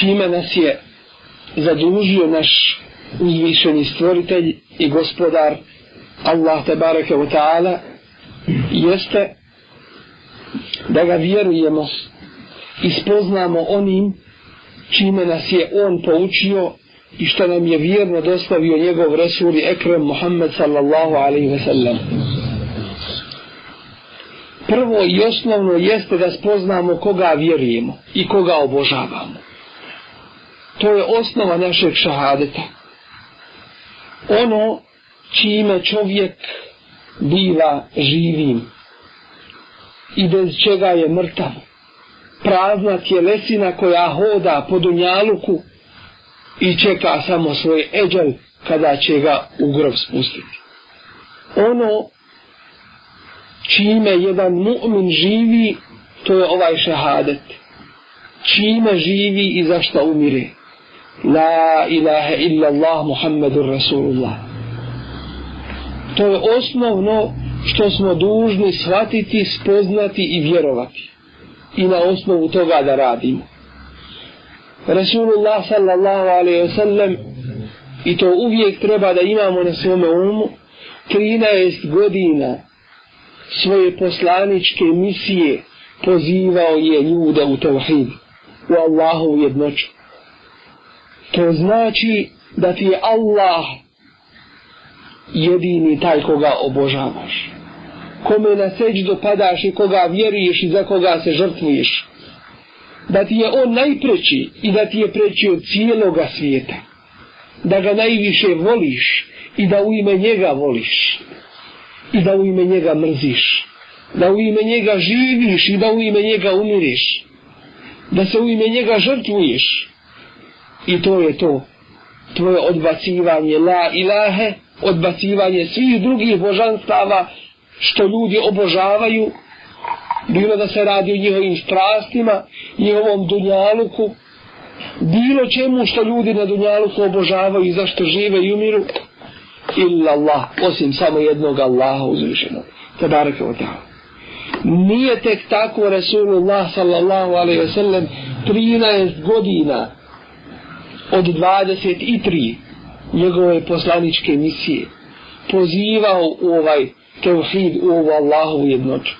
čime nas je zadužio naš uzvišeni stvoritelj i gospodar Allah tabaraka wa ta'ala jeste da ga vjerujemo i spoznamo onim čime nas je on poučio i što nam je vjerno dostavio njegov Resul Ekrem Muhammed sallallahu alaihi ve sellem. Prvo i osnovno jeste da spoznamo koga vjerujemo i koga obožavamo. To je osnova našeg šahadeta. Ono čime čovjek biva živim i bez čega je mrtav. Prazna tjelesina koja hoda po dunjaluku i čeka samo svoj eđel kada će ga u grob spustiti. Ono čime jedan mu'min živi, to je ovaj šahadet. Čime živi i zašto umire. La ilaha illa Allah Muhammedur Rasulullah. To je osnovno što smo dužni shvatiti, spoznati i vjerovati. I na osnovu toga da radimo. Rasulullah sallallahu alaihi wa sallam i to uvijek treba da imamo na svome umu 13 godina svoje poslaničke misije pozivao je ljude u tevhid u Allahovu jednoću to znači da ti je Allah jedini taj koga obožavaš. Kome na seđu padaš i koga vjeruješ i za koga se žrtvuješ. Da ti je on najpreći i da ti je preći od cijeloga svijeta. Da ga najviše voliš i da u ime njega voliš. I da u ime njega mrziš. Da u ime njega živiš i da u ime njega umiriš. Da se u ime njega žrtvuješ i to je to. Tvoje odbacivanje la ilahe odbacivanje svih drugih božanstava što ljudi obožavaju bilo da se radi o njihovim strastima njihovom dunjaluku bilo čemu što ljudi na dunjaluku obožavaju i zašto žive i umiru illa Allah osim samo jednog Allaha uzvišenog. Tabaraka wa ta'ala. Nije tek tako Rasulullah sallallahu alaihi wa sallam 13 godina od 23 njegove poslaničke misije pozivao u ovaj tevhid, u ovu Allahovu jednoću.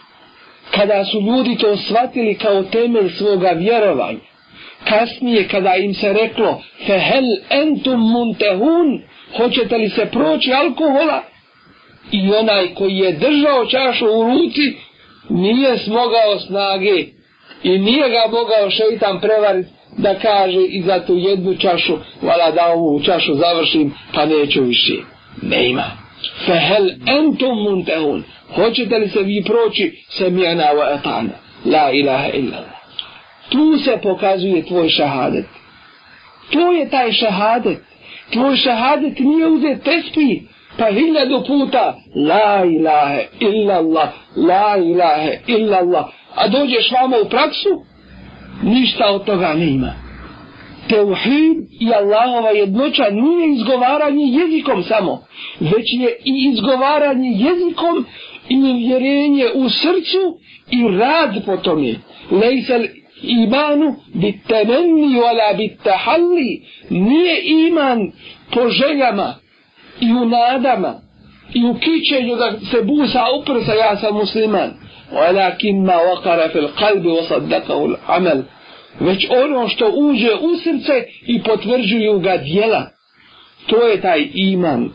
Kada su ljudi to shvatili kao temelj svoga vjerovanja, kasnije kada im se reklo fehel entum muntehun, hoćete li se proći alkohola? I onaj koji je držao čašu u ruci, nije smogao snage i nije ga mogao šeitan prevariti da kaže i za tu jednu čašu, vala da ovu čašu završim, pa neću više. Ne ima. Fehel entum muntehun. Hoćete li se vi proći se mjena wa etana. La ilaha illa. Tu se pokazuje tvoj šahadet. To je taj šahadet. Tvoj šahadet nije uzet tespi, pa hiljadu puta la ilaha illa Allah, la ilaha illa Allah. A dođeš vama u praksu, ništa od toga ne ima. Teuhid i Allahova jednoća nije izgovaranje jezikom samo, već je i izgovaranje jezikom i vjerenje u srcu i rad po tome. Lejsel imanu bit temenni wala bit tahalli nije iman po željama i u nadama i u kićenju da se busa uprsa ja sam musliman ولكن ما وقر في القلب وصدقه العمل već ono što uđe u srce i potvrđuju ga dijela To je taj iman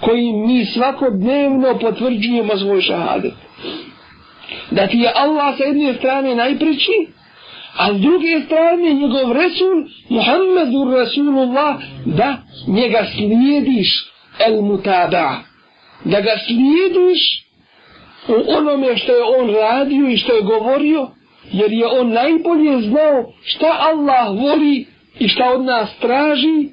koji mi svakodnevno potvrđujemo svoj šahadet. Da ti je Allah sa jedne strane najpreći, a s druge strane njegov Resul, Muhammedur Rasulullah, da njega slijediš el mutada. Da ga slijediš u onome što je on radio i što je govorio, jer je on najbolje znao šta Allah voli i šta od nas traži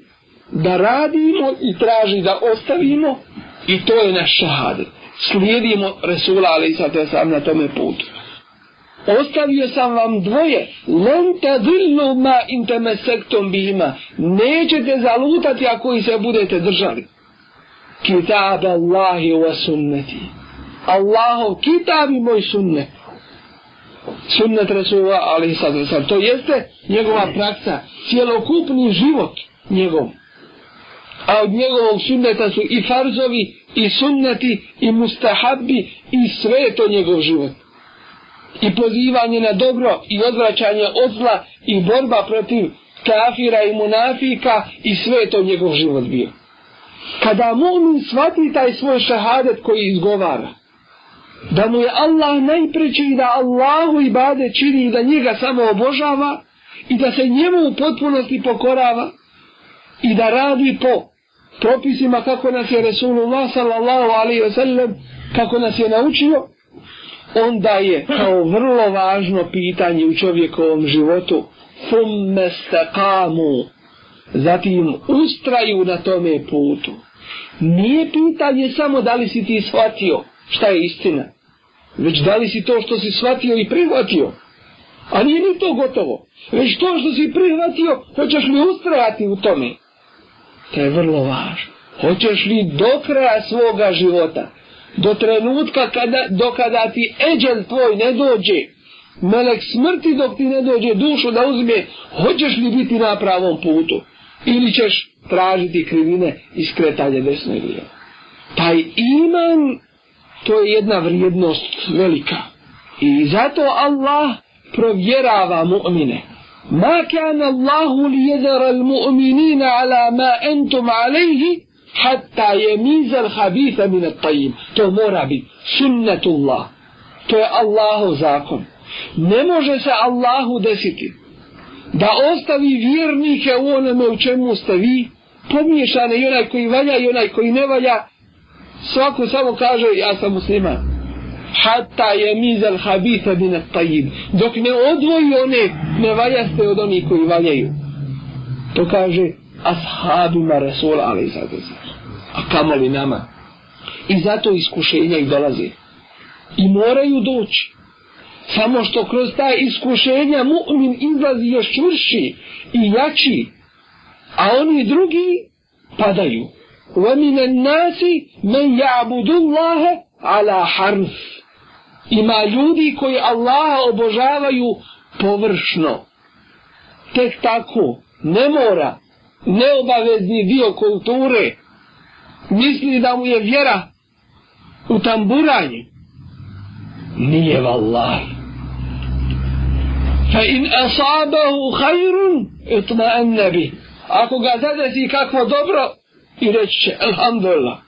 da radimo i traži da ostavimo i to je naš šahadet. Slijedimo Resula ali sad sam na tome putu. Ostavio sam vam dvoje. Lenta dilnu ma inteme sektom bihima. Nećete zalutati ako i se budete držali. Kitab Allahi wa sunneti. Allahov kitab i moj sunnet sunnet Resula, ali sad, sad, to jeste njegova praksa, cijelokupni život njegov. A od njegovog sunneta su i farzovi, i sunneti, i mustahabbi, i sve to njegov život. I pozivanje na dobro, i odvraćanje od zla, i borba protiv kafira i munafika, i sve to njegov život bio. Kada mu'min shvati taj svoj šahadet koji izgovara, da mu je Allah najpreći i da Allahu i bade čini i da njega samo obožava i da se njemu u potpunosti pokorava i da radi po propisima kako nas je Resulullah sallallahu alaihi wa sallam kako nas je naučio onda je kao vrlo važno pitanje u čovjekovom životu. Thumme stakamu zatim ustraju na tome putu. Nije pitanje samo da li si ti shvatio šta je istina. Već da li si to što si shvatio i prihvatio. A nije ni to gotovo. Već to što si prihvatio, hoćeš li ustrajati u tome. To je vrlo važno. Hoćeš li do kraja svoga života, do trenutka kada, do kada ti eđel tvoj ne dođe, melek smrti dok ti ne dođe dušu da uzme, hoćeš li biti na pravom putu? Ili ćeš tražiti krivine i skretanje desno i lijevo? Taj iman to je jedna vrijednost velika. I zato Allah provjerava mu'mine. Ma kana Allahu li jedara al-mu'minina ala ma entum alejhi hatta je mizal habitha min at-tayyib. To mora biti sunnatullah. To je Allahov zakon. Ne može se Allahu desiti da ostavi vjernike u onome u čemu ste vi pomiješane i onaj koji valja i onaj koji ne valja svako samo kaže ja sam musliman. Hatta je mizal habita bin tajib dok ne odvoji one nevaljaste od onih koji valjaju. To kaže ashabima rasula ali sad a kamoli nama. I zato iskušenja i dolazi i moraju doći. Samo što kroz ta iskušenja mu'min izlazi još čvrši i jači. A oni drugi padaju. ومن الناس من يعبد الله على حرف ima ljudi koji Allaha obožavaju površno tek tako ne mora neobavezni dio kulture misli da mu je vjera u tamburanje nije vallahi fa in asabahu khairun itma'anna bi ako ga zadesi kakvo dobro i reći će Alhamdulillah.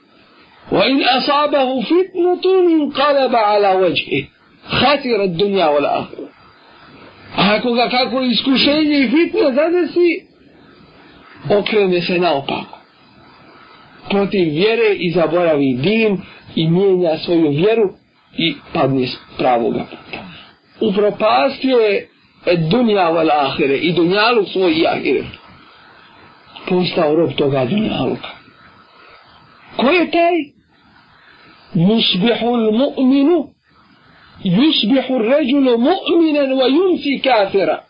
Wa in asabahu fitnatun qalaba ala wajhi khasira ad-dunya wal akhirah. A ako ga kako iskušenje i fitna zadesi okrene se naopako. Protiv vjere i zaboravi din i mijenja svoju vjeru i padne s pravoga puta. Upropastio je dunja wal ahire i dunjalu svoj i ahire postao rob toga dunjaluka ko je taj? Yusbihu l-mu'minu Yusbihu ređulu mu'minan wa yunsi kafira.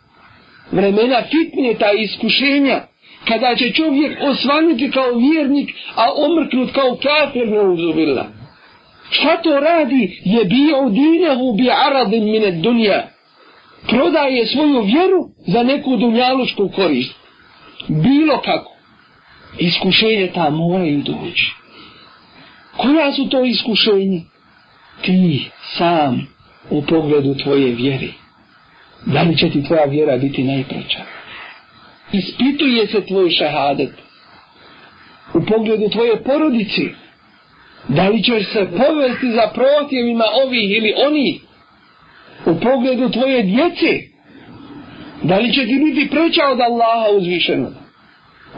Vremena fitne ta iskušenja kada će čovjek osvanuti kao vjernik a omrknut kao kafir ne uzubila šta to radi? Je bio dinehu bi aradin mine dunja prodaje svoju vjeru za neku dunjalušku korist. Bilo kako. Iskušenje ta moraju doći. Koja su to iskušenja? Ti sam u pogledu tvoje vjere. Da li će ti tvoja vjera biti najpreća? Ispituje se tvoj šahadet. u pogledu tvoje porodice, da li ćeš se povesti za protjevima ovih ili onih, u pogledu tvoje djece, da li će ti biti preća od Allaha uzvišenog?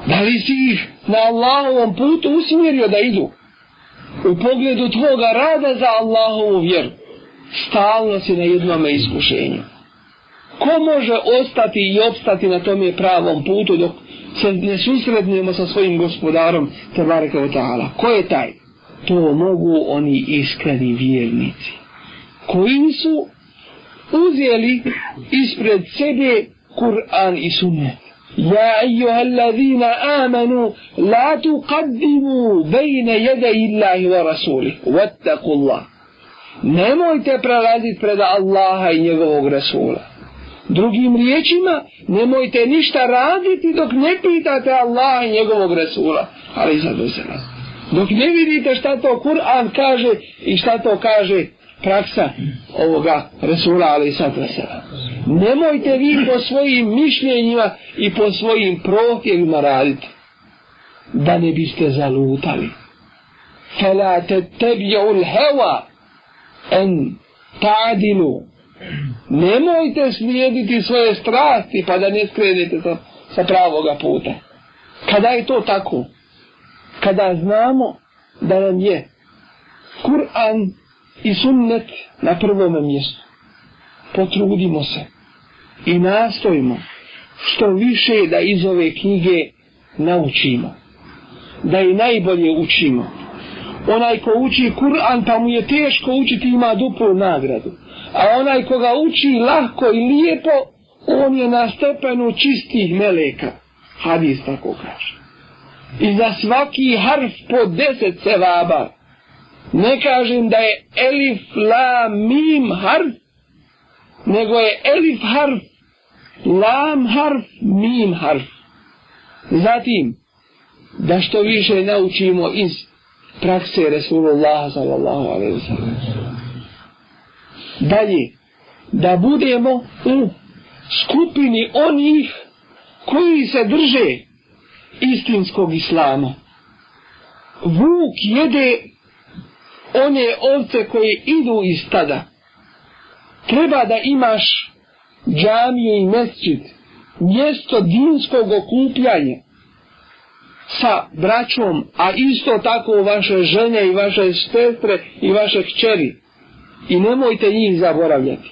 da li si ih na Allahovom putu usmjerio da idu, u pogledu tvoga rada za Allahovu vjeru, stalno si na jednome iskušenju. Ko može ostati i opstati na tome pravom putu dok se ne susrednemo sa svojim gospodarom Tebareke wa ta'ala? Ko je taj? To mogu oni iskreni vjernici. Koji su uzeli ispred sebe Kur'an i sunnet. يا أيها الذين آمنوا لا تقدموا بين يدي الله ورسوله واتقوا الله nemojte prelaziti pred Allaha i njegovog Rasula. Drugim riječima, nemojte ništa raditi dok ne pitate Allaha i njegovog Rasula. Ali sad Dok ne vidite šta to Kur'an kaže i šta to kaže praksa ovoga Resula ali Nemojte vi po svojim mišljenjima i po svojim prohtjevima raditi. Da ne biste zalutali. Fela te tebi'ul heva en ta'dilu. Nemojte slijediti svoje strasti pa da ne skrenete sa, sa pravoga puta. Kada je to tako? Kada znamo da nam je Kur'an i sunnet na prvom mjestu. Potrudimo se i nastojimo što više da iz ove knjige naučimo. Da i najbolje učimo. Onaj ko uči Kur'an pa mu je teško učiti ima duplu nagradu. A onaj ko ga uči lahko i lijepo on je na stepenu čistih meleka. Hadis tako kaže. I za svaki harf po deset sevaba. Ne kažem da je elif, la, mim harf, nego je elif harf lam harf, mim harf. Zatim, da što više naučimo iz prakse Resulullah sallallahu alaihi wa sallam. Dalje, da budemo u skupini onih koji se drže istinskog islama. Vuk jede one ovce koje idu iz stada. Treba da imaš džamiju i mesčit, mjesto dinskog okupljanja sa braćom, a isto tako vaše žene i vaše sestre i vaše kćeri. I nemojte njih zaboravljati.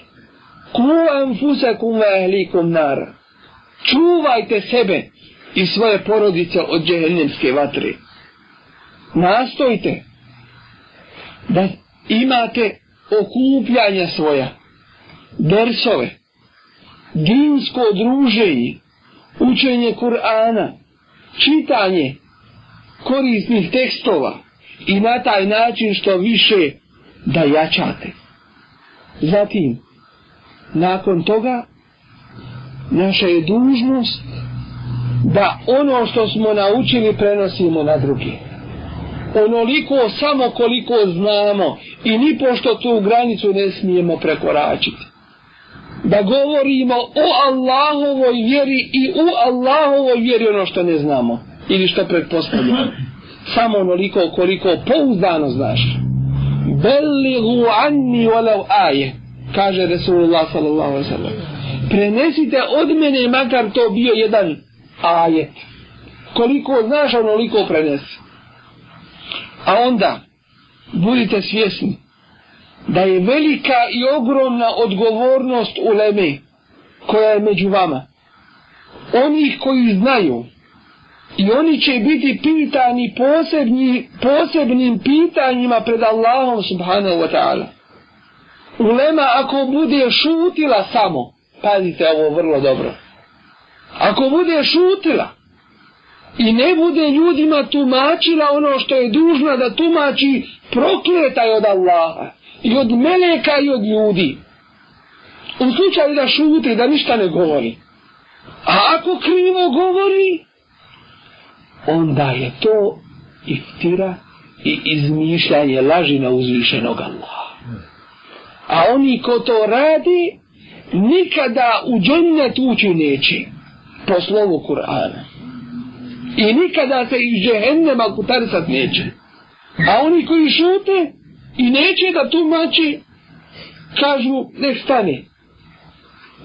Ku anfusakum wa ahlikum nar. Čuvajte sebe i svoje porodice od džehennemske vatre. Nastojte da imate okupljanja svoja, dersove, dinsko druženje, učenje Kur'ana, čitanje korisnih tekstova i na taj način što više da jačate. Zatim, nakon toga, naša je dužnost da ono što smo naučili prenosimo na druge. Onoliko samo koliko znamo i ni pošto tu granicu ne smijemo prekoračiti. Da govorimo o Allahovoj vjeri i u Allahovoj vjeri ono što ne znamo ili što pretpostavljamo. Samo onoliko koliko pouzdano znaš. Belligu anni walau aje kaže Resulullah sallallahu alaihi sallam prenesite od mene makar to bio jedan ajet. Koliko znaš onoliko prenesi a onda budite svjesni da je velika i ogromna odgovornost u leme koja je među vama. Oni koji znaju i oni će biti pitani posebni, posebnim pitanjima pred Allahom subhanahu wa ta'ala. Ulema ako bude šutila samo, pazite ovo vrlo dobro, ako bude šutila i ne bude ljudima tumačila ono što je dužna da tumači, prokletaj od Allaha i od meleka i od ljudi. U slučaju da šuti, da ništa ne govori. A ako krivo govori, onda je to iftira i izmišljanje laži na uzvišenog Allaha. A oni ko to radi, nikada u džennet ući neće po slovu Kur'ana. I nikada se iz džehennema kutarisat neće. A oni koji šute i neće da tumači, kažu, nek stane.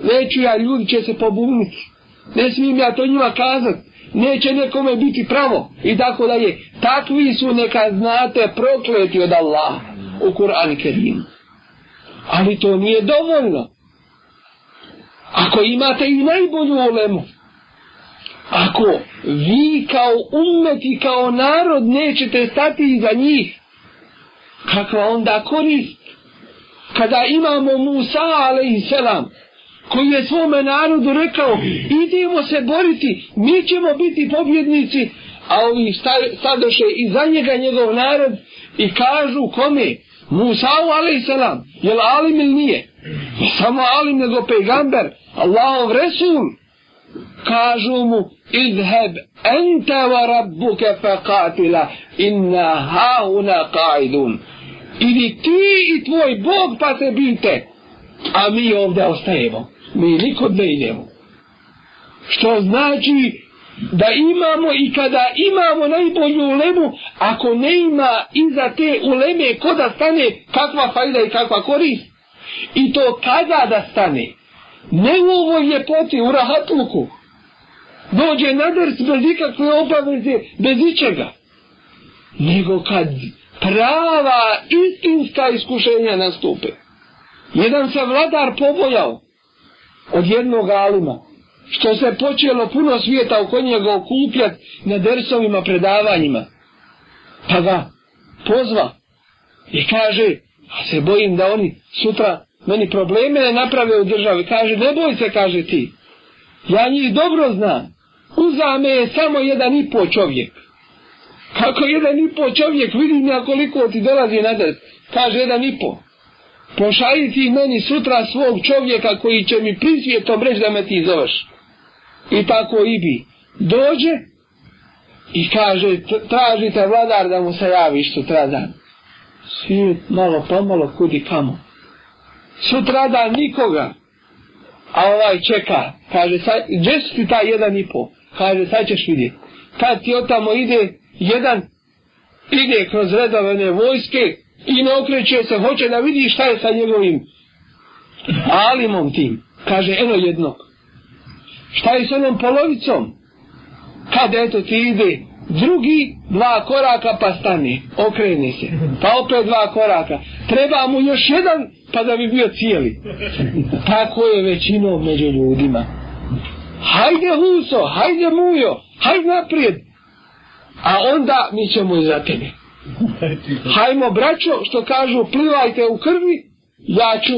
Neću ja, ljudi će se pobuniti. Ne smijem ja to njima kazat. Neće nekome biti pravo. I tako da je. Takvi su neka znate prokleti od Allaha u Kur'an Kerimu. Ali to nije dovoljno. Ako imate i najbolju olemu, ako vi kao umet i kao narod nećete stati iza njih, kakva onda korist? Kada imamo Musa, alaihissalam, koji je svome narodu rekao, idemo se boriti, mi ćemo biti pobjednici, a ovi stadoše iza njega njegov narod i kažu kome? Musa, alaihissalam, je alim ili nije? Ne samo alim, nego pejgamber, Allahov resul. Kažu mu, idheb ente wa rabbuke faqatila, inna hauna qaidun. Idi ti i tvoj Bog pa se bite, a mi ovdje ostajemo. Mi nikud ne idemo. Što znači da imamo i kada imamo najbolju ulemu, ako ne ima iza te uleme ko da stane, kakva fajda i kakva korist. I to kada da stane? Ne u ovoj ljepoti, u rahatluku. Dođe na drs bez ikakve obaveze, bez ičega. Nego kad prava istinska iskušenja nastupe. Jedan se vladar pobojao od jednog alima, što se počelo puno svijeta oko njega okupljat na dersovima predavanjima. Pa ga pozva i kaže, a se bojim da oni sutra meni probleme ne naprave u državi. Kaže, ne boj se, kaže ti. Ja njih dobro znam. Uzame je samo jedan i po čovjek. Kako jedan i po čovjek, vidim ja koliko ti dolazi na des. Kaže, jedan i po. Pošalji ti meni sutra svog čovjeka koji će mi prisvjetom reći da me ti zoveš. I tako i bi. Dođe i kaže, tražite vladar da mu se javi sutra dan. Svi malo pomalo kudi kamo sutra da nikoga. A ovaj čeka, kaže, gdje su ti taj jedan i po? Kaže, sad ćeš vidjeti. Kad ti otamo ide, jedan ide kroz redovene vojske i ne okreće se, hoće da vidi šta je sa njegovim alimom tim. Kaže, eno jednog. Šta je s onom polovicom? Kad eto ti ide, drugi dva koraka pa stane, okreni se, pa opet dva koraka. Treba mu još jedan pa da bi bio cijeli. Tako je većinom među ljudima. Hajde Huso, hajde Mujo, hajde naprijed. A onda mi ćemo iza tebe. Hajmo braćo, što kažu, plivajte u krvi, ja ću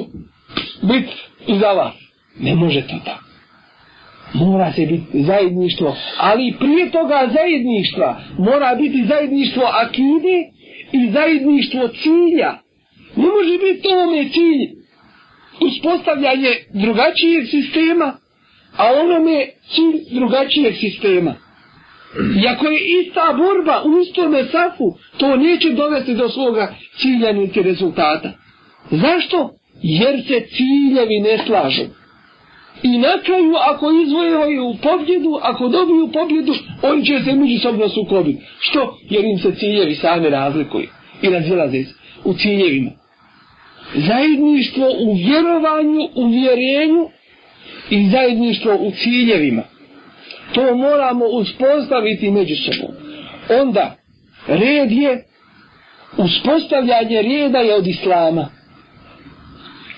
biti iza vas. Ne može to tako. Mora se biti zajedništvo, ali prije toga zajedništva mora biti zajedništvo akide i zajedništvo cilja. Ne može biti to cilj uspostavljanje drugačijeg sistema, a onome cilj drugačijeg sistema. Iako je ista borba u istome safu, to neće dovesti do svoga cilja niti rezultata. Zašto? Jer se ciljevi ne slažu. I na kraju, ako izvojevaju pobjedu, ako dobiju pobjedu, oni će se međusobno sukobiti. Što? Jer im se ciljevi same razlikuju i razilaze se u ciljevima zajedništvo u vjerovanju, u vjerenju i zajedništvo u ciljevima. To moramo uspostaviti među sobom. Onda, red je, uspostavljanje reda je od Islama.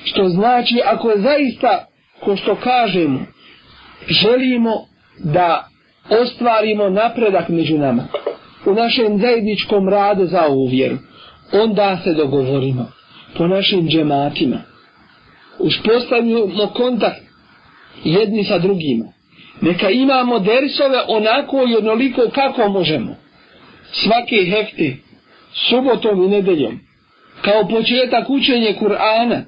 Što znači, ako zaista, ko što kažemo, želimo da ostvarimo napredak među nama, u našem zajedničkom radu za ovu vjeru, onda se dogovorimo po našim džematima. Uspostavimo kontakt jedni sa drugima. Neka imamo dersove onako i onoliko kako možemo. Svake hefti, subotom i nedeljom, kao početak učenje Kur'ana,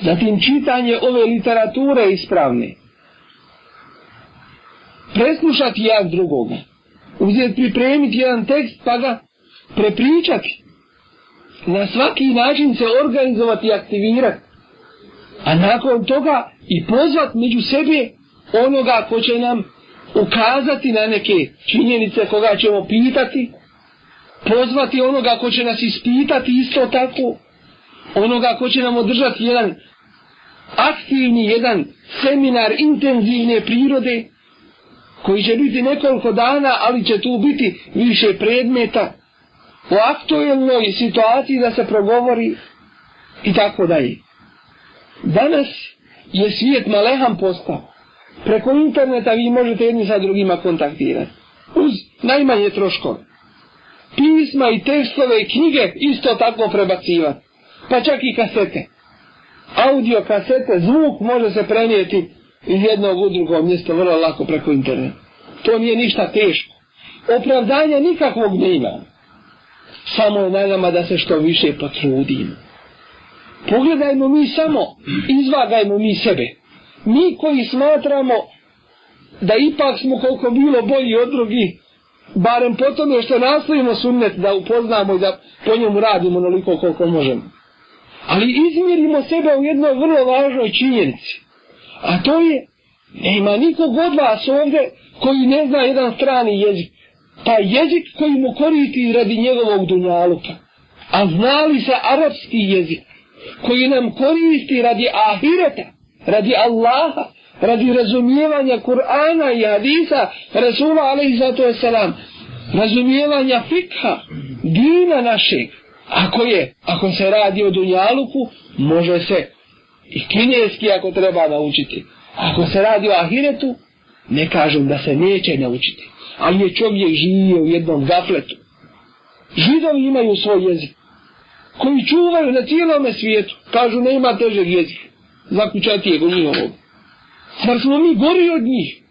zatim čitanje ove literature ispravne, preslušati jak drugoga, uzeti pripremiti jedan tekst pa ga prepričati, na svaki način se organizovati i aktivirati. A nakon toga i pozvat među sebe onoga ko će nam ukazati na neke činjenice koga ćemo pitati, pozvati onoga ko će nas ispitati isto tako, onoga ko će nam održati jedan aktivni, jedan seminar intenzivne prirode, koji će biti nekoliko dana, ali će tu biti više predmeta o aktuelnoj situaciji da se progovori i tako dalje. Danas je svijet malehan postao. Preko interneta vi možete jedni sa drugima kontaktirati. Uz najmanje troškove. Pisma i tekstove i knjige isto tako prebacivati. Pa čak i kasete. Audio kasete, zvuk može se prenijeti iz jednog u drugo mjesto vrlo lako preko interneta. To nije ništa teško. Opravdanja nikakvog nema. Samo je na nama da se što više potrudimo. Pogledajmo mi samo, izvagajmo mi sebe. Mi koji smatramo da ipak smo koliko bilo bolji od drugih, barem po tome što nastavimo sunnet da upoznamo i da po njemu radimo onoliko koliko možemo. Ali izmjerimo sebe u jednoj vrlo važnoj činjenici. A to je, nema nikog od vas ovdje koji ne zna jedan strani jezik. Pa jezik koji mu koristi radi njegovog dunjaluka. A znali se arapski jezik koji nam koristi radi ahireta, radi Allaha, radi razumijevanja Kur'ana i hadisa Rasula alaihissalatu salam, razumijevanja fikha, dina našeg. Ako je, ako se radi o dunjaluku, može se i kineski ako treba naučiti. Ako se radi o ahiretu, ne kažem da se neće naučiti. Ali je čovjek živio u jednom gafletu. Židovi imaju svoj jezik. Koji čuvaju na cijelome svijetu. Kažu ne ima težeg jezika. Zakučatijeg u njihovog. Zar smo mi gori od njih?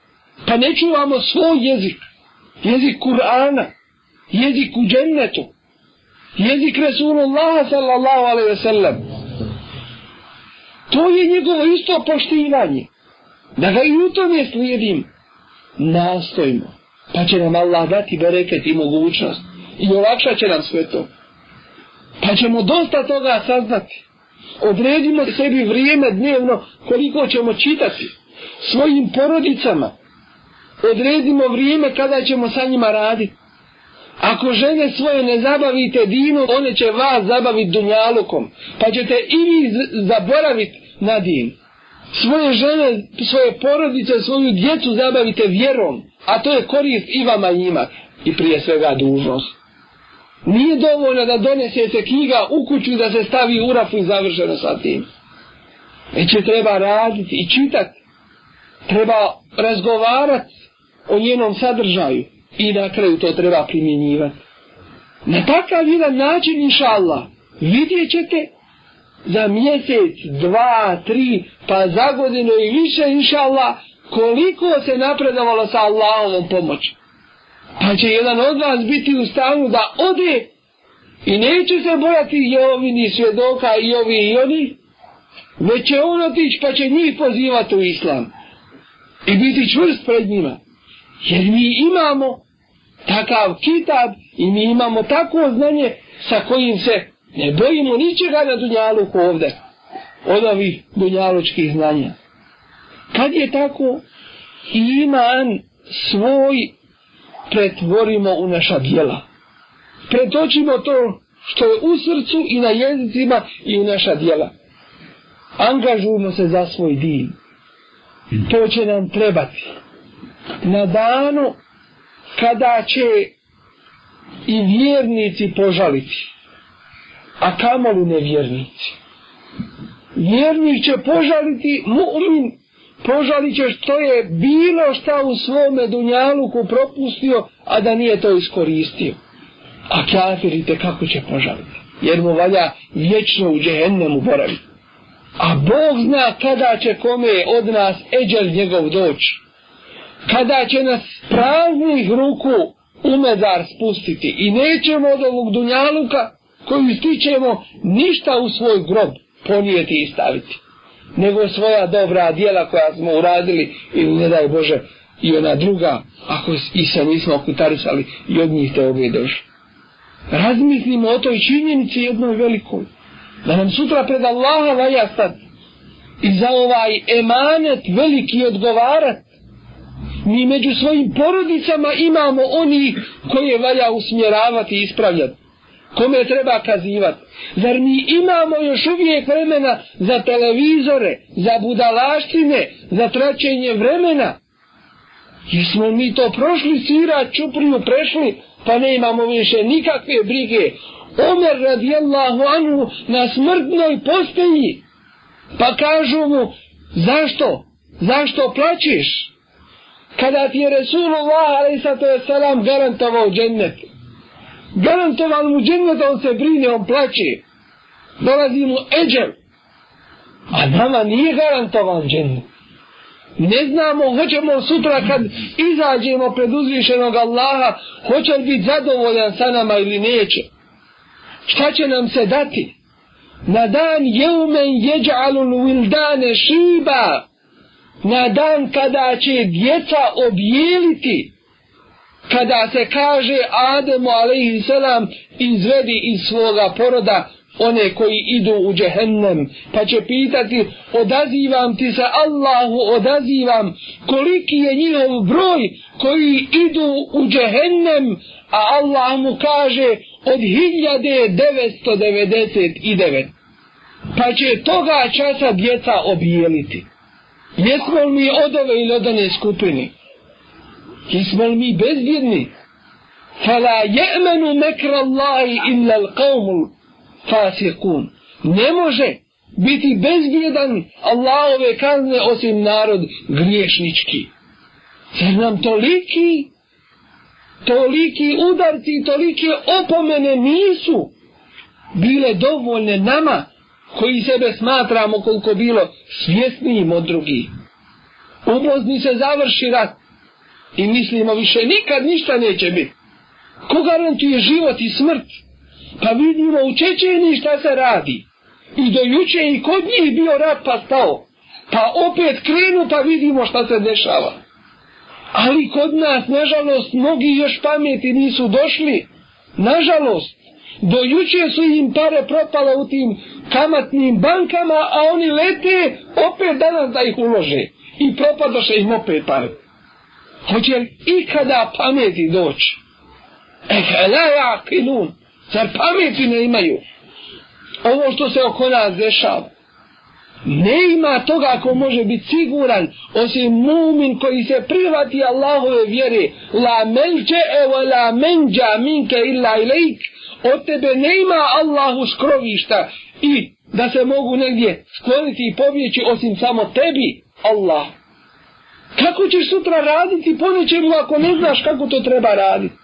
Pa ne čuvamo svoj jezik. Jezik Kur'ana. Jezik u džennetu. Jezik Resulullah sallallahu alaihi ve sellem. To je njegovo isto poštivanje. Da ga i u tome slijedim. Nastojimo. Pa će nam Allah dati bereket i mogućnost. I olakšat će nam sve to. Pa ćemo dosta toga saznati. Odredimo sebi vrijeme dnevno koliko ćemo čitati svojim porodicama. Odredimo vrijeme kada ćemo sa njima raditi. Ako žene svoje ne zabavite dinom, one će vas zabaviti dunjalukom. Pa ćete i vi zaboraviti na din. Svoje žene, svoje porodice, svoju djecu zabavite vjerom. A to je korist i vama i njima. I prije svega dužnost. Nije dovoljno da donesete knjiga u kuću da se stavi u rafu i završeno sa tim. Već je treba raditi i čitati. Treba razgovarati o njenom sadržaju. I na kraju to treba primjenjivati. Na takav jedan način, inša Allah, vidjet ćete za mjesec, dva, tri, pa za godinu i više, inša Allah, koliko se napredovalo sa Allahovom pomoći. Pa će jedan od vas biti u stanu da ode i neće se bojati i ovi ni svjedoka i ovi i oni, već će on otići pa će njih pozivati u islam i biti čvrst pred njima. Jer mi imamo takav kitab i mi imamo tako znanje sa kojim se ne bojimo ničega na dunjaluku ovde od ovih dunjalučkih znanja. Kad je tako, iman svoj pretvorimo u naša dijela. Pretočimo to što je u srcu i na jezicima i u naša dijela. Angažujemo se za svoj din. To će nam trebati. Na danu kada će i vjernici požaliti, a kamoli nevjernici. Vjernik će požaliti, mu'min požalit ćeš što je bilo šta u svome dunjaluku propustio, a da nije to iskoristio. A kafirite kako će požaliti, jer mu valja vječno u džehennemu boraviti. A Bog zna kada će kome od nas eđel njegov doći kada će nas praznih ruku umedar spustiti i nećemo od ovog dunjaluka koju stićemo ništa u svoj grob ponijeti i staviti nego svoja dobra dijela koja smo uradili i ne daj Bože i ona druga ako i se nismo okutarisali i od njih te obje došli razmislimo o toj činjenici jednoj velikoj da nam sutra pred Allaha valja stati i za ovaj emanet veliki odgovarat Mi među svojim porodicama imamo oni koje valja usmjeravati i ispravljati. Kome treba kazivati. Zar mi imamo još uvijek vremena za televizore, za budalaštine, za traćenje vremena? Jesmo mi to prošli sira, čupriju prešli, pa ne imamo više nikakve brige. Omer radijallahu anhu na smrtnoj posteji. Pa kažu mu, zašto? Zašto plaćeš? Kada ti je Resulullah a.s. garantovao džennet garantovan mu džennet, on se brine, on plaće. Dolazi mu eđel. A nama nije garantovan džennet. Ne znamo, hoćemo sutra kad izađemo pred uzvišenog Allaha, hoće li biti zadovoljan sa nama ili neće. Šta će nam se dati? Na dan jeumen jeđalul wildane šiba, na dan kada će djeca objeliti, kada se kaže Ademu alaihissalam izvedi iz svoga poroda, one koji idu u džehennem, pa će pitati, odazivam ti se Allahu, odazivam, koliki je njihov broj koji idu u džehennem, a Allah mu kaže od 1999. Pa će toga časa djeca obijeliti. Jesmo li mi od ove ili od one skupine? Jesmo li mi bezbjedni? Fala je'menu mekra Allahi illa l'qavmul fasikun. Ne može biti bezbjedan Allahove kazne osim narod griješnički. Zar nam toliki toliki udarci, tolike opomene nisu bile dovoljne nama koji sebe smatramo koliko bilo svjesnijim od drugih. U Bosni se završi rat i mislimo više nikad ništa neće biti. Ko garantuje život i smrt? Pa vidimo u Čečeni šta se radi. I do juče i kod njih bio rat pa stao. Pa opet krenu pa vidimo šta se dešava. Ali kod nas, nažalost, mnogi još pameti nisu došli. Nažalost, do juče su im pare propale u tim kamatnim bankama, a oni lete opet danas da ih ulože. I propadoše im opet pare. Hoće li ikada pameti doći? E, la ja kinun. Zar pameti ne imaju? Ovo što se oko nas dešava. Ne ima toga ko može biti siguran osim mumin koji se prihvati Allahove vjere. La melče evo la menđa minke illa ilajk. Od tebe ne ima Allahu skrovišta i da se mogu negdje skloniti i pobjeći osim samo tebi, Allah. Kako ćeš sutra raditi po nečemu ako ne znaš kako to treba raditi?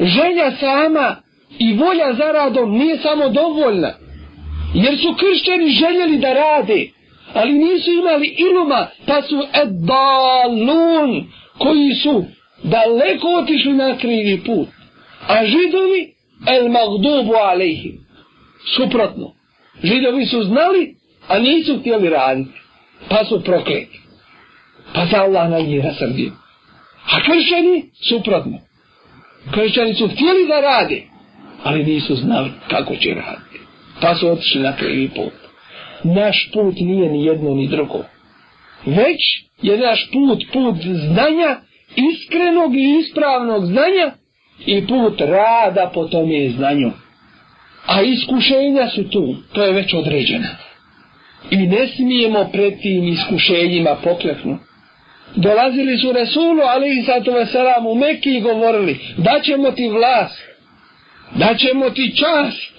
Želja sama i volja za radom nije samo dovoljna. Jer su kršćani željeli da rade, ali nisu imali iluma, pa su edalun, koji su daleko otišli na krivi put. A židovi, el magdubu alejhim. Suprotno. Židovi su znali, a nisu htjeli raditi. Pa su prokleti. Pa se Allah na njih rasrdio. A kršćani, suprotno. Kršćani su htjeli da rade, ali nisu znali kako će raditi. Pa su otišli na krivi put. Naš put nije ni jedno ni drugo. Već je naš put put znanja, iskrenog i ispravnog znanja i put rada po tom je znanju. A iskušenja su tu, to je već određeno. I ne smijemo pred tim iskušenjima pokleknuti. Dolazili su Resulu, alaihi sallatu sato veselam, u i govorili, da ćemo ti vlast, da ćemo ti čast,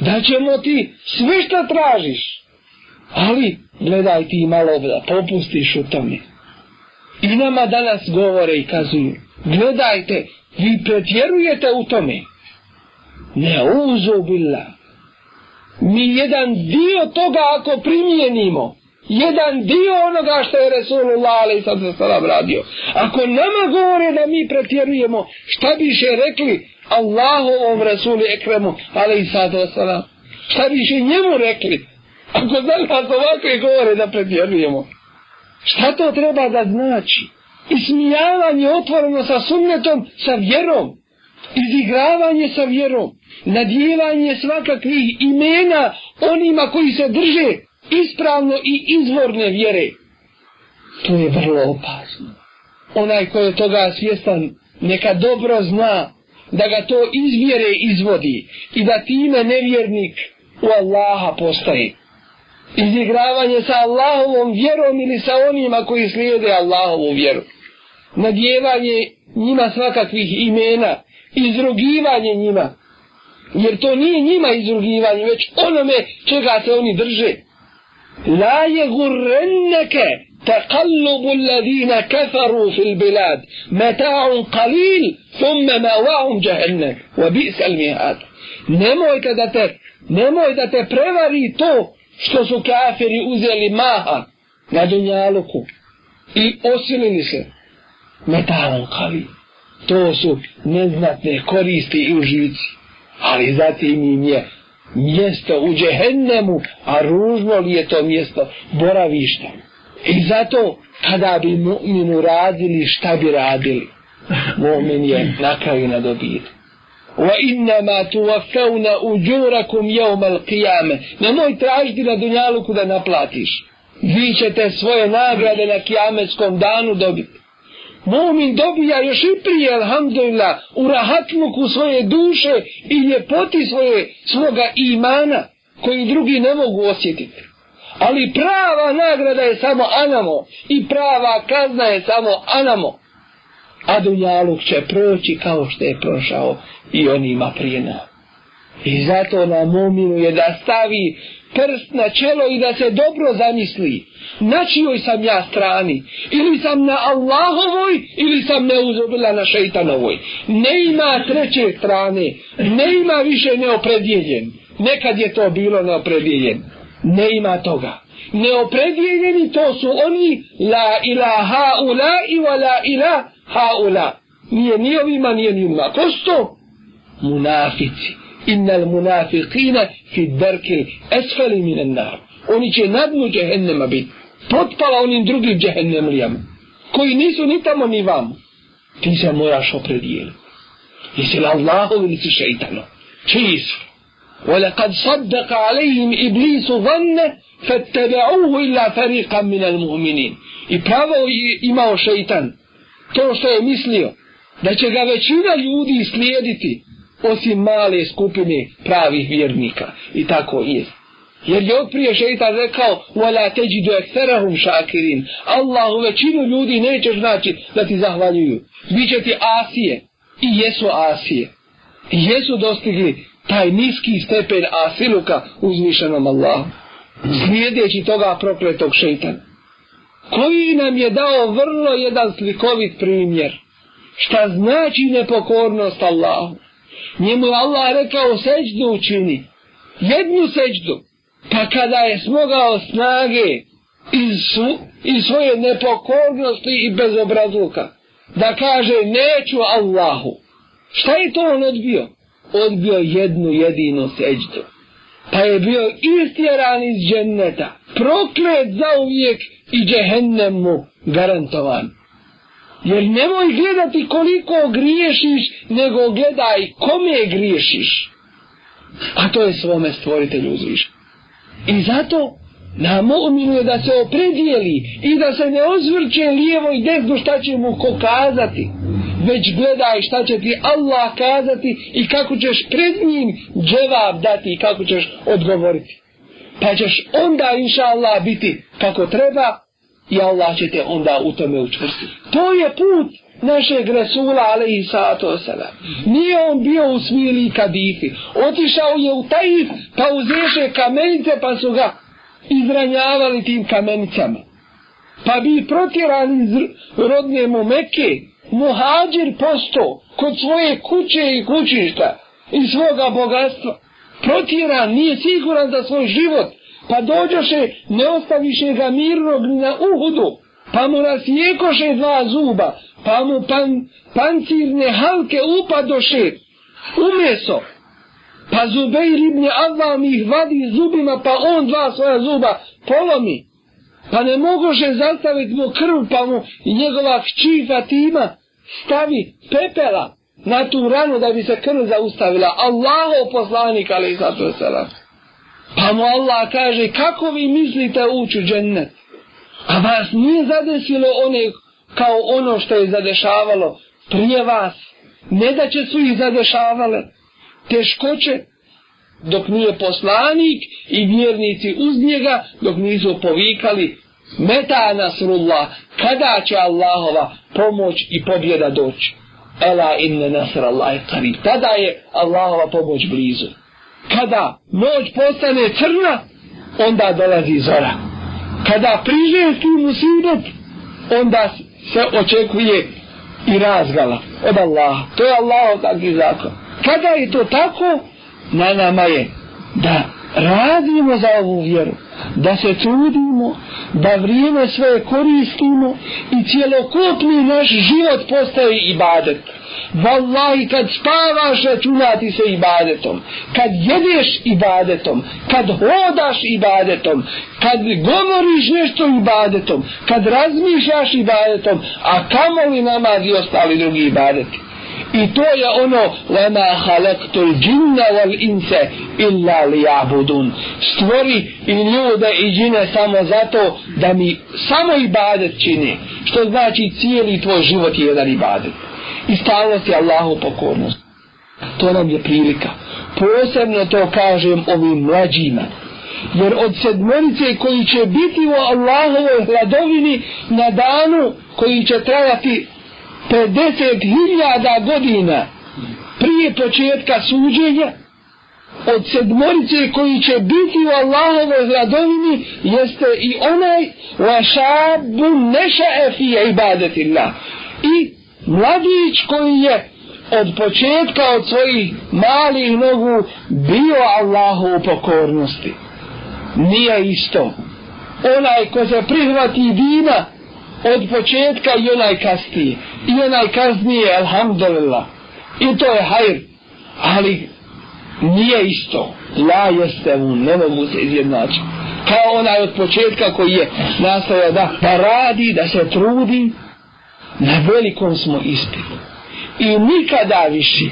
da ćemo ti sve što tražiš. Ali, gledaj ti malo da popustiš u tome. I nama danas govore i kazuju, gledajte, vi pretjerujete u tome. Ne uzubila. Mi jedan dio toga ako primijenimo, jedan dio onoga što je Resulullah ali sad se salam radio. Ako nama govore da mi pretjerujemo, šta biše rekli Allahovom Resuli Ekremu ali sad salam. Šta biše njemu rekli? Ako za nas ovakve govore da pretjerujemo. Šta to treba da znači? Ismijavanje otvoreno sa sunnetom, sa vjerom. Izigravanje sa vjerom. Nadjevanje svakakvih imena onima koji se drže ispravno i izvorne vjere. To je vrlo opasno. Onaj ko je toga svjestan, neka dobro zna da ga to iz vjere izvodi i da time nevjernik u Allaha postaje. Izigravanje sa Allahovom vjerom ili sa onima koji slijede Allahovu vjeru. Nadjevanje njima svakakvih imena, izrugivanje njima. Jer to nije njima izrugivanje, već onome čega se oni drže La je gurrenneke تقلب الذين كفروا في البلاد متاع قليل ثم ماواهم جهنم وبئس المهاد nemojte da te nemoj da te prevari to što su kafiri uzeli maha na dunjaluku i osilili se metalom kali to su neznatne koristi i užici ali zatim im je mjesto u džehennemu a ružno li je to mjesto boravišta I zato kada bi mu'minu radili šta bi radili? Mu'min je na kraju na dobit. Wa innama tuwaffawna ujurakum yawm al-qiyamah. Nemoj tražiti na dunjaluku da naplatiš. Vi ćete svoje nagrade na kijametskom danu dobiti. Mumin dobija još i prije, alhamdulillah, u rahatluku svoje duše i ljepoti svoje, svoga imana, koji drugi ne mogu osjetiti. Ali prava nagrada je samo anamo i prava kazna je samo anamo. A dunjaluk će proći kao što je prošao i onima prije nas. I zato na mominu je da stavi prst na čelo i da se dobro zamisli. Na čijoj sam ja strani? Ili sam na Allahovoj ili sam neuzobila na šeitanovoj? Ne ima treće strane. Ne ima više neopredjeljen. Nekad je to bilo neopredjeljen ne ima toga. Neopredjeljeni to su oni la ilaha ula i wa la ilaha ula. Nije ni ovima, nije ni ima. Ko su to? Munafici Innal munafiqina fi darkil esfali minan nar. Oni će na dnu džehennema biti. Potpala onim drugim džehennemlijama. Koji nisu ni tamo ni vam. Ti se moraš opredijeliti. Jesi li Allahov ili si šeitano? Čiji su? ولقد صدق عليهم إبليس ظنه فاتبعوه إلا فريقا من المؤمنين i pravo imao šeitan to što je mislio da će ga većina ljudi slijediti osim male skupine pravih vjernika i tako je jer je prije šeitan rekao wala تَجِدُ ekterahum شَاكِرِينَ Allahu većinu ljudi neće znači da ti zahvaljuju Biće ti asije i jesu asije i jesu dostigli taj niski stepen asiluka uzvišenom Allahu. Slijedeći toga prokletog šeitana. Koji nam je dao vrlo jedan slikovit primjer. Šta znači nepokornost Allahu. Njemu je Allah rekao seđdu učini. Jednu seđdu. Pa kada je smogao snage iz, iz svoje nepokornosti i bezobrazluka. Da kaže neću Allahu. Šta je to on odbio? odbio jednu jedinu seđdu. Pa je bio istjeran iz dženneta, proklet za uvijek i džehennem mu garantovan. Jer nemoj gledati koliko griješiš, nego gledaj kome griješiš. A to je svome stvoritelju uzviš. I zato na mu'minu je da se opredijeli i da se ne ozvrće lijevo i desno šta će mu ko kazati već gledaj šta će ti Allah kazati i kako ćeš pred njim dževab dati i kako ćeš odgovoriti. Pa ćeš onda inša Allah biti kako treba i Allah će te onda u tome učvrstiti. To je put našeg Resula alaihi sato wasalam. Nije on bio u smili kadifi. Otišao je u taj pa uzeše kamenice pa su ga izranjavali tim kamenicama. Pa bi protjeran iz rodne mu Mekke muhađir posto kod svoje kuće i kućišta i svoga bogatstva. Protjeran, nije siguran za svoj život, pa dođoše, ne ostaviše ga mirnog na uhudu, pa mu rasjekoše dva zuba, pa mu pan, pancirne halke upadoše u meso, pa Zubeir ibn Avam ih vadi zubima, pa on dva svoja zuba polomi, pa ne mogoše zastaviti mu krv, pa mu i njegova hći Fatima stavi pepela na tu ranu da bi se krv zaustavila. Allaho poslanik, ali i zato. Pa mu Allah kaže, kako vi mislite ući u džennet? A vas nije zadesilo one kao ono što je zadešavalo prije vas. Ne da će su ih zadešavale teškoće dok nije poslanik i vjernici uz njega dok nisu povikali meta nasrullah kada će Allahova pomoć i pobjeda doći. Ela inne nasrallahi qarib. Tada je Allahova pomoć blizu. Kada noć postane crna, onda dolazi zora. Kada priže tu musibet, onda se očekuje i razgala od Allaha. To je Allahov takvi zakon. Kada je to tako, na nama je da radimo za ovu vjeru, da se trudimo, da vrijeme svoje koristimo i cjelokupni naš život postaje ibadet. Wallahi kad spavaš računati se ibadetom, kad jedeš ibadetom, kad hodaš ibadetom, kad govoriš nešto ibadetom, kad razmišljaš ibadetom, a kamo li namaz i ostali drugi ibadeti. I to je ono lema halaktul džinna wal ince illa li abudun. Stvori i ljude i džine samo zato da mi samo ibadet čini. Što znači cijeli tvoj život je jedan ibadet. I stalnost Allahu pokornost. To nam je prilika. Posebno to kažem ovim mlađima. Jer od sedmorice koji će biti u Allahovoj hladovini na danu koji će trajati 50.000 godina prije početka suđenja od sedmorice koji će biti u Allahovoj hladovini jeste i onaj vašabu neša efije ibadetillah i mladić koji je od početka od svojih malih nogu bio Allahu u pokornosti. Nije isto. Onaj ko se prihvati dina od početka i onaj kasnije. I onaj kasnije alhamdulillah. I to je hajr. Ali nije isto. Ja jeste mu ne mogu se izjednačiti. Kao onaj od početka koji je nastavio da, da radi, da se trudi na velikom smo ispitu. I nikada više.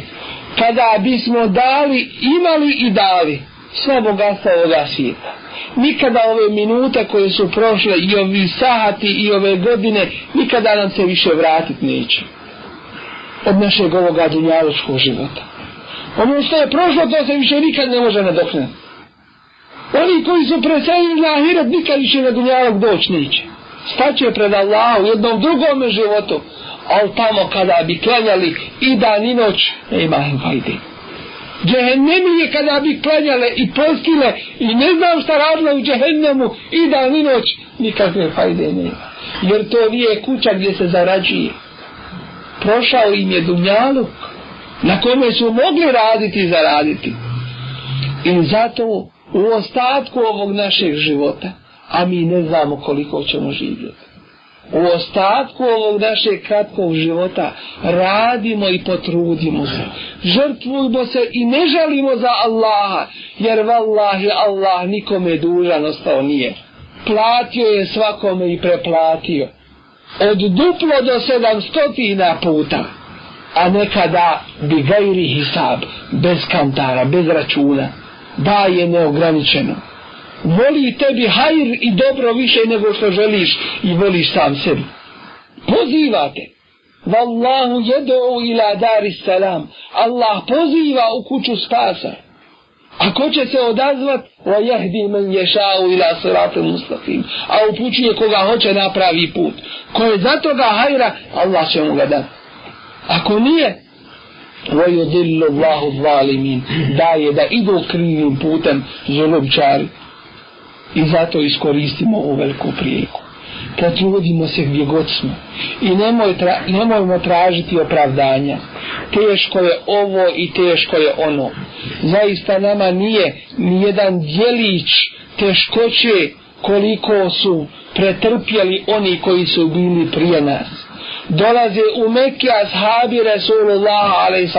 Kada bismo dali imali i dali sve bogatstva ovoga svijeta. Nikada ove minute koje su prošle i ovi sati i ove godine nikada nam se više vratiti neće. Od našeg ovoga dunjaločkog života. Ono što je prošlo to se više nikad ne može nadoknati oni koji su preselili na ahiret nikad više na dunjalog doći neće staće pred Allahom? Jednom drugom životu. Ali tamo kada bi klanjali i dan i noć nema im fajde. Džehennemije kada bi klanjale i postile i ne znam šta radile u džehennemu i dan i noć nikakve fajde nema. Jer to nije kuća gdje se zarađuje. Prošao im je dunjaluk na kome su mogli raditi i zaraditi. I zato u ostatku ovog našeg života a mi ne znamo koliko ćemo živjeti. U ostatku ovog našeg kratkog života radimo i potrudimo se. Žrtvujmo se i ne žalimo za Allaha jer vallahi Allah nikome dužan ostao nije. Platio je svakome i preplatio. Od duplo do sedamstotina puta a nekada bi gajri hisab bez kantara, bez računa daje neograničeno voli tebi hajr i dobro više nego što želiš i voliš sam sebi. Pozivate. Wallahu jedu ila dari salam. Allah poziva u kuću spasa. A ko će se odazvat? Wa jehdi men ješao ila siratu mustaqim. A upućuje koga hoće napravi put. Ko je za toga hajra, Allah će mu ga dati. Ako nije, wa yudillu Allahu zalimin. Daje da idu krivim putem zulubčari. I zato iskoristimo ovu veliku priliku. Potrudimo se gdje god smo. I nemoj tra, nemojmo tražiti opravdanja. Teško je ovo i teško je ono. Zaista nama nije ni jedan djelić teškoće koliko su pretrpjeli oni koji su bili prije nas. dolaze u Mekke ashabi Rasulullah a.s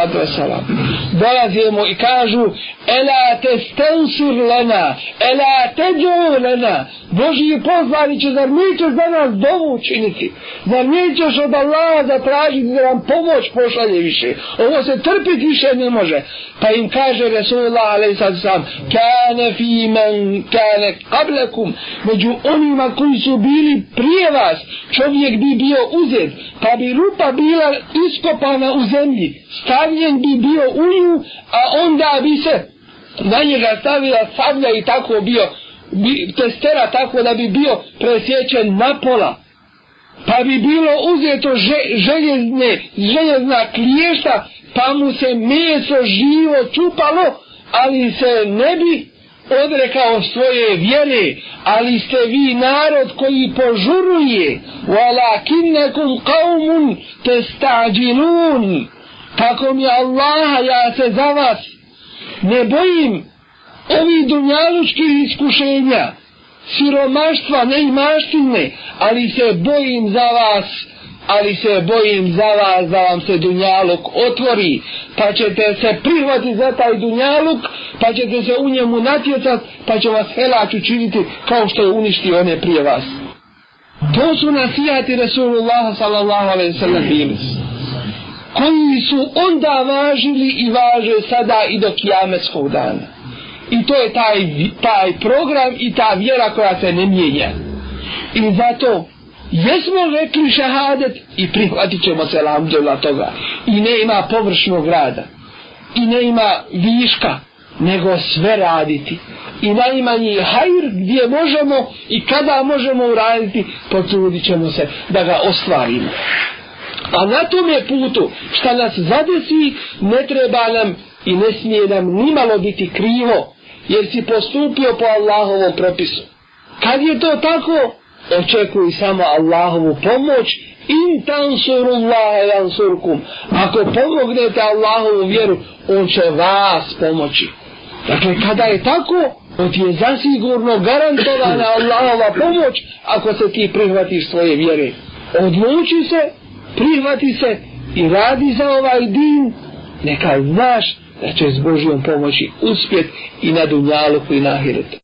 dolazimo i kažu Ela te stensir lena Ela te džu lena Boži poslaniće zar nećeš za nas dovu učiniti? Zar nećeš od Allaha zatražiti da nam pomoć pošalje više? Ovo se trpiti više ne može. Pa im kaže Rasulullah a.s. kane fi men kane kablekum među onima koji su bili prije vas čovjek bi bio uzet pa bi rupa bila iskopana u zemlji stavljen bi bio u nju a onda bi se na njega stavila sablja i tako bio bi, testera tako da bi bio presječen na pola pa bi bilo uzeto željezne željezna kliješta pa mu se meso živo čupalo ali se ne bi odrekao svoje vjere, ali ste vi narod koji požuruje, walakinnekum qaumun tastajilun. Tako mi Allaha, ja se za vas ne bojim ovi dunjalučki iskušenja, siromaštva, neimaštine, ali se bojim za vas ali se bojim za vas da vam se dunjaluk otvori, pa ćete se prihvati za taj dunjaluk, pa ćete se u njemu natjecat, pa će vas helać učiniti kao što je uništio one prije vas. To su nasijati Rasulullah sallallahu alaihi sallam bili koji su onda važili i važe sada i do kijameskog dana. I to je taj, taj program i ta vjera koja se ne mijenja. I zato jesmo rekli šahadet i prihvatit ćemo se lamdjela toga i ne ima površnog rada i ne ima viška nego sve raditi i najmanji hajr gdje možemo i kada možemo uraditi potrudit ćemo se da ga ostvarimo a na tom je putu šta nas zadesi ne treba nam i ne smije nam nimalo biti krivo jer si postupio po Allahovom propisu. Kad je to tako očekuj samo Allahovu pomoć in tansurullaha jansurkum ako pomognete Allahovu vjeru on će vas pomoći. Dakle kada je tako on ti je zasigurno garantovana Allahova pomoć ako se ti prihvatiš svoje vjere. Odluči se prihvati se i radi za ovaj din. Neka znaš da će s Božijom pomoći uspjet i na dunjalu i na ahiretu.